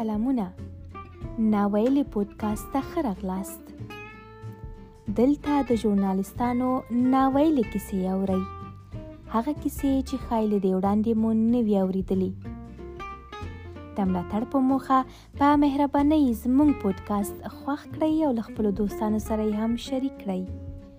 سلامونه ناویلی پودکاسټ ته ښه راغلاست دلته د ژورنالیستانو ناویلې کیسې اورئ هغه کیسې چې ښایي له دې وړاندې مو نه وي اورېدلي د ملاتړ په موخه په مهربانۍ زموږ پودکاسټ خوښ کړئ او له خپلو دوستانو سره یې هم شریک کړئ